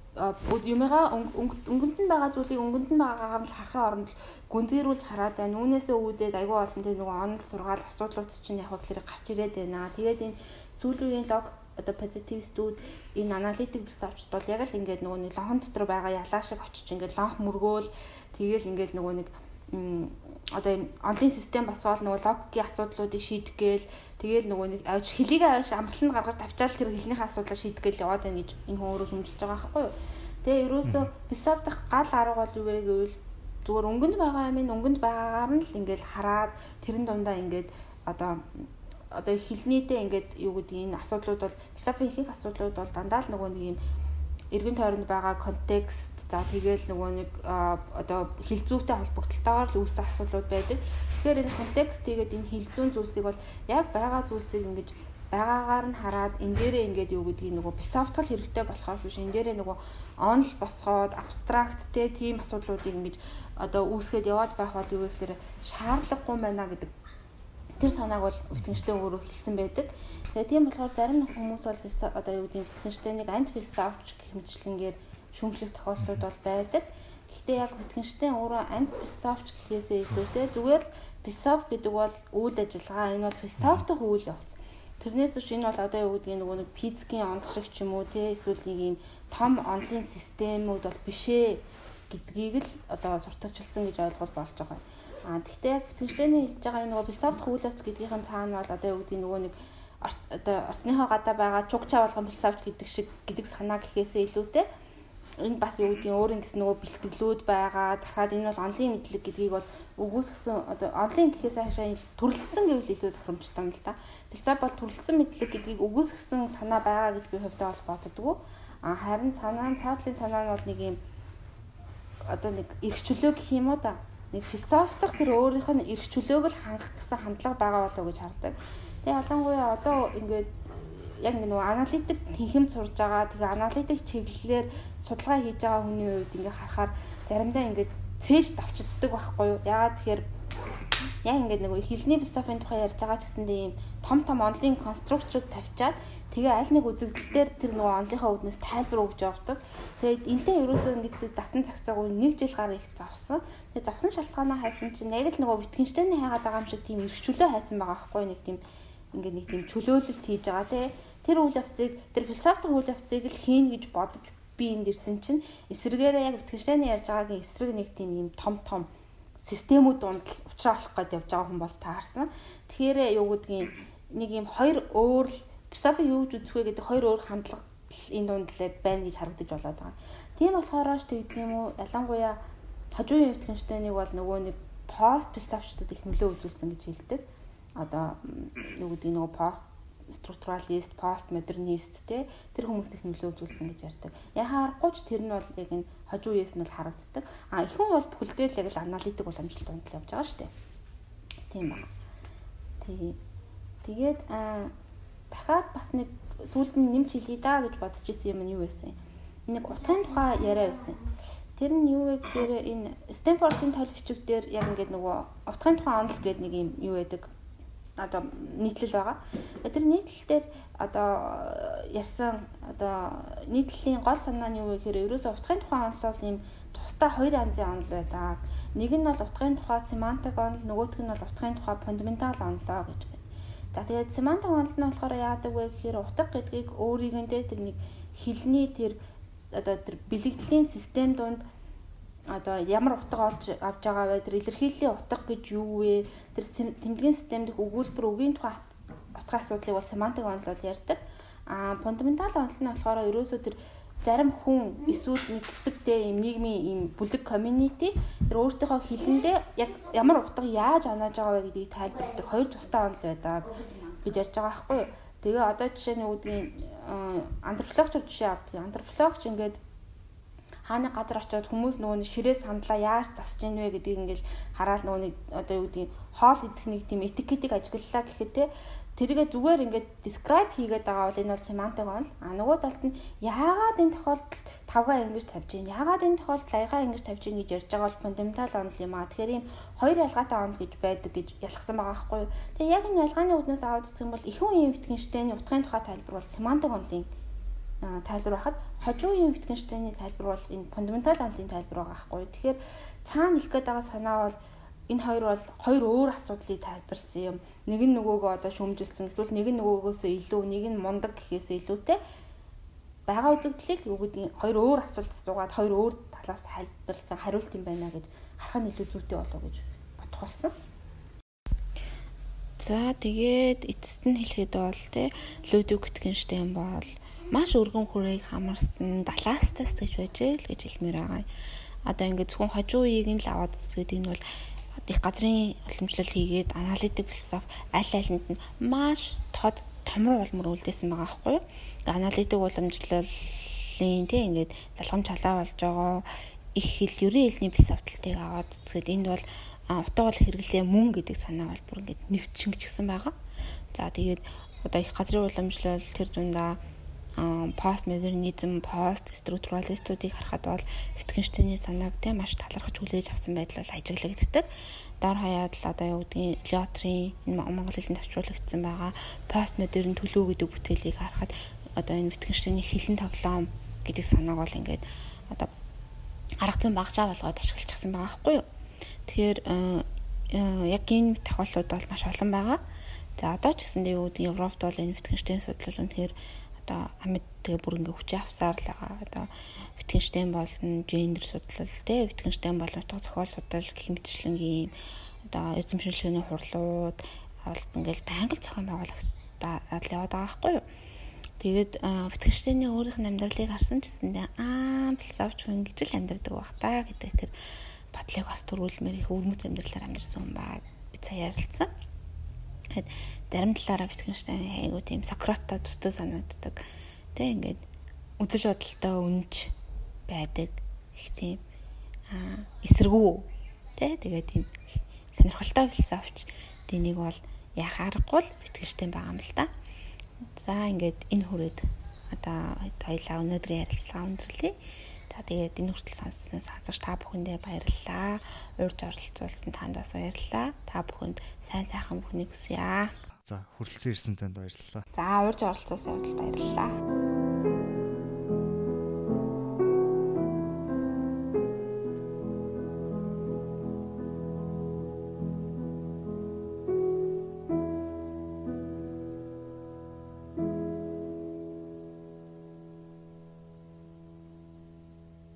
юмгаа өнгөнд нь байгаа зүйлийг өнгөнд нь байгаагаар нь харахын оронд гүнзгийрүүлж хараад байна. Үүнээсээ үүдээд айгүй олон тэг нөгөө онл сургаал асуудлууд чинь яг гэхээр гарч ирээд байна. Тэгээд энэ сүүлийн лог одоо позитивистүүд энэ аналитик ресерчд бол яг л ингээд нөгөө нэг лонхон дотор байгаа ялаа шиг очиж ингээд лонх мөргөөл тэгээл ингээд нөгөө нэг одоо юм онлайн систем босгоол нөгөө логикийн асуудлуудыг шийдэх гээл тэгээл нөгөө нэг авч хөлийг авч амралтанд гаргаж тавьчаал тэр хэлнийхээ асуудлыг шийдэх гээл яваад байна гэж энэ хүн өөрөө хэмжилж байгаа байхгүй юу. Тэгээ ерөөсөө философи дах гал арга бол юу вэ гэвэл зүгээр өнгөнд байгаа юм ин өнгөнд байгаагаар нь л ингээд хараад тэрэн дундаа ингээд одоо одоо хилнийдээ ингээд юу гэдэг энэ асуудлууд бол философийн ихэнх асуудлууд бол дандаа л нөгөө нэг юм эргэн тойронд байгаа контекст за тэгээл нөгөө нэг одоо хилцүүтэй холбогдлолтойгоор л үүссэн асуудлууд байдаг. Тэгэхээр энэ контекст тэгээд энэ хилцүүн зүйлсийг бол яг байгаа зүйлсийг ингэж байгаагаар нь хараад энэ дээрээ ингээд юу гэдгийг нөгөө философтол хэрэгтэй болохоос биш энэ дээрээ нөгөө онл босгоод абстракт те тийм асуудлуудыг ингэж одоо үүсгээд яваад байх бол юу гэхээр шаардлагагүй байна гэдэг тэр санааг бол Wittgenstein өөрөө хэлсэн байдаг. Тэгээ тийм болохоор зарим хүмүүс бол одоо юу гэдэг Wittgenstein-ыг антифилософч гэх мэтчлэнгээр шүүмжлэх тохиолдлууд бол байдаг. Гэхдээ яг Wittgenstein өөрөө антифилософч гэхээсээ илүүтэй зүгээр л философи гэдэг бол үйл ажиллагаа энэ бол философик үйл явц. Тэрнээс биш энэ бол одоо юу гэдгийг нөгөө нэг физикийн онцлог ч юм уу те эсвэл нэг юм том онлайн системүүд бол бишээ гэдгийг л одоо сурталчилсан гэж ойлгол болж байгаа. Аа тэгтээ яг Wittgenstein-ийн хэлж байгаа нөгөө философик үйл явц гэдгийнхэн цаана бол одоо юу гэдгийг нөгөө нэг одоо орсныхоо гадаа байгаа чугчаа болгон философи гэдэг шиг гэдэг санаа гэхээсээ илүүтэй энэ бас юу гэдгийг өөрийн гэсэн нөгөө бэлтгэлүүд байгаа. Дахиад энэ бол онлын мэдлэг гэдгийг бол өгөөсгсөн одоо онлын гэхээс хаашаа төрөлцсөн гэвэл илүү тохиромжтой юм л да. Философи бол төрөлцсөн мэдлэг гэдгийг өгөөсгсөн санаа байгаа гэж би хувьдаа бол боддгоо. А харин санаа нь цаатлын санаа нь бол нэг юм одоо нэг эргчлөө гэх юм уу да. Нэг философи дахь тэр өөрийнх нь эргчлөөг л хангах гэсэн хандлага байгаа болоо гэж хардаг. Тэгээ ялангуяа одоо ингээд яг нөгөө аналитик тэнхимд сурж байгаа. Тэгээ аналитик чиглэлээр судалгаа хийж байгаа хүний үед ингээд харахаар заримдаа ингээд цээж давчддаг байхгүй юу? Ягаад тэгэхээр яг ингээд нөгөө хилний философийн тухай ярьж байгаа ч гэсэндээ ийм том том онлын конструкчууд тавьчаад тэгээ аль нэг үзэгдэлээр тэр нөгөө онлынхаа үүднээс тайлбар өгж явдаг. Тэгээд энтэй ерөөсөө нэг хэсэг дасан цагцаагүй нэг жил гар их завсан. Тэгээд завсан шалтгаанаа хайсан чинь яг л нөгөө Wittgenstein-ийн хайгаад байгаа юм шиг тийм эргчүүлээ хайсан байгаа байхгүй нэг тийм ингээд нэг тийм чөлөөлөлт хийж байгаа тий. Тэр үйл явцыг тэр философик үйл явцыг л хийн гэж бодож би энд ирсэн чинь эсрэгээрээ яг Wittgenstein ярьж байгаагийн эсрэг нэг тийм юм том том системүүд донд уучраа олох гээд явж байгаа хүн бол таарсан. Тэгэхээр юу гэдгийг нэг юм хоёр өөр философи юу гэж үзэх вэ гэдэг хоёр өөр хандлага энэ дунд л байна гэж харагдаж болоод байгаа. Тийм болохоор ч тэгдэг юм уу ялангуяа хажуугийн Wittgenstein-ыг бол нөгөө нэг пост философичдад их нөлөө үзүүлсэн гэж хэлдэг одоо юу гэдэг нөгөө пост структуралист, постмодернист те тэр хүмүүст их нөлөө үзүүлсэн гэж ярьдаг. Яхаар 30 тэр нь бол яг энэ хожуу үеэс нь бол харагддаг. А их хүн бол бүхэлдээ л яг л аналитик уламжлалт унтал явж байгаа шүү дээ. Тийм байна. Тий. Тэгээд а дахиад бас нэг сүүлд нь нэмж хэлье да гэж бодож исэн юм нь юу байсан? Нэг утгын тухай яриа байсан. Тэр нь юу вэ гэхээр энэ Стэнфордын толгичиг дээр яг ингээд нөгөө утгын тухай онол гэдэг нэг юм юу байдаг одоо нийтлэл байгаа. Тэр нийтлэл дээр одоо ярьсан одоо нийтлэлийн гол санаа нь юу вэ гэхээр ерөөсөө утгын тухай онол бол ийм тусдаа хоёр янзын онол байдаг. Нэг нь бол утгын тухай семантик онол, нөгөөх нь бол утгын тухай фундаментал онолоо гэж байна. За тэгээд семантик онол нь болохоор яадаг вэ гэхээр утга гэдгийг өөрийгөндөө тэр нэг хэлний тэр одоо тэр бэлэгдлийн систем донд одоо ямар утга олж авч байгаа вэ? Тэр илэрхийллийн утга гэж юу вэ? Тэр тэмдгийн систем дэх өгүүлбэр үгийн тухай утга асуудлыг бол семантик онол бол ярьдаг. А фундаментал онол нь болохоор ерөөсөө тэр зарим хүн эсвэл нэг хэсэгтэй юм нийгмийн юм бүлэг community тэр өөртөөхөө хилэндээ яг ямар утга яаж оноож байгаа вэ гэдгийг тайлбарладаг хоёр тустай онол байдаг гэж ярьж байгаа байхгүй юу. Тэгээ одоо жишээ нь үүдгийн антропологч жишээ авдаг. Антропологч ингээд хааны газар очиод хүмүүс нөгөө ширээ сандлаа яаж засж ийн вэ гэдгийг ингээл хараад нөгөө нэг одоо юу гэдгийг хоол идэх нэг тийм этикетийг ажиглалаа гэхэд те тэргээ зүгээр ингээд describe хийгээд байгаа бол энэ бол семантик онл. А нөгөө талд нь яагаад энэ тохиолдолд тавгаа ингэж тавьж гин яагаад энэ тохиолдолд аягаа ингэж тавьж гин гэж ярьж байгаа бол фундаментал онл юм аа. Тэгэхээр ийм хоёр ялгаатай онл гэж байдаг гэж ялгсан байгаа байхгүй юу. Тэгээ яг энэ ялгааны үднээс аваад үзэх юм бол их үеийн Wittgenstein-ийн утгын тухай тайлбар бол семантик онлын тайлбар байхад хожуу үеийн Wittgenstein-ийн тайлбар бол энэ фундаментал онлын тайлбар байгаа байхгүй. Тэгэхээр цаана их гээд байгаа санаа бол энэ хоёр бол хоёр өөр асуудлыг тайлбарсан юм. Нэг нь нөгөөгөө одоо шүмжилсэн эсвэл нэг нь нөгөөгөөсөө илүү, нэг нь мундаг гэхээсээ илүүтэй байгаа үзэгдлийг гэдгийг хоёр өөр асуулт асуугаад хоёр өөр талаас тайлбарласан хариулт юм байна гэж харах нь илүү зүйтэй болов гэж бодох болсон. За тэгээд эцэст нь хэлэхэд бол те Людвиг Wittgenstein бол маш өргөн хүрээг хамарсан далаастас гэж байж л гэж хэлмээр байгаа. Одоо ингээд зөвхөн хожуу үеийг нь л аваад үзгээд энэ бол их газрын уламжлал хийгээд аналитик философи аль алинд нь маш тод томруу улмөр үлдээсэн байгаа байхгүй юу. Аналитик уламжлалын тий ингээд залхам чалаа болж байгаа их хэл ерийн хэлний философитэй аваад үзгээд энд бол утга бол хэрэглээ мөн гэдэг санаа бол бүр ингээд нэвт шингэжсэн байгаа. За тэгээд одоо их газрын уламжлал тэр дундаа постмодернизм, пост структуралистуудыг харахад бол Wittgenstein-ийн санааг те маш талархаж хүлээж авсан байдал бол ажиглагддаг. Дор хаяад л одоо юу гэдгийг Леотрийн энэ Монгол хэлэнд авчруулагдсан байгаа постмодерн төлөв гэдэг бүтээлийг харахад одоо энэ Wittgenstein-ийн хилэн тоглоом гэдэг санааг бол ингээд одоо арга зүйн багжаа болгоод ашиглчихсан байгаа байхгүй юу? Тэгэхээр э, э, яг энэ тохиолдлууд бол маш олон байгаа. За одоо ч гэсэндээ юу гэдэг Европт бол энэ Wittgenstein судлал үнэхээр одоо амьд тэгээ бүр ингээ хүчээ авсаар л байгаа. Одоо Wittgenstein болон гендер судлал те Wittgenstein болон утга зохиол судлал гэх мэтчлэнгийн одоо эзэмшилгээний хурлууд бол ингээл байнга зохион байгуулагч яваад байгаа байхгүй юу? Тэгээд Wittgenstein-ийн өөрийнх нь амьдралыг харсан гэсэндээ аа философч хүн гэж л амьдрдаг байх та гэдэг тэр бодлыг бас төрүүлмээр их өвөрмөц амьдралаар амьдсан хүн баа би цаа ярилцсан. Тэгэхэд зарим талаараа Wittgenstein айгу тийм Сократта төстэй санагддаг. Тэ ингээд үзэл бодолтой өнж байдаг их тийм аа эсэргүү тэ тэгээ тийм сонирхолтой философч тэнийг бол яхаарахгүй л Wittgenstein байгаа юм л та. За ингээд энэ хүрээд одоо хоёлаа өнөөдрийн ярилцлага өндөрлөе. За тэгээд энэ хүртэл сонссон сонсогч та бүхэндээ баярлалаа. Урьж оролцуулсан танд бас баярлалаа. Та бүхэнд сайн сайхан бүхнийг хүсье. За хүрэлцэн ирсэн танд баярлалаа. За урьж оролцуулсан баярлалаа.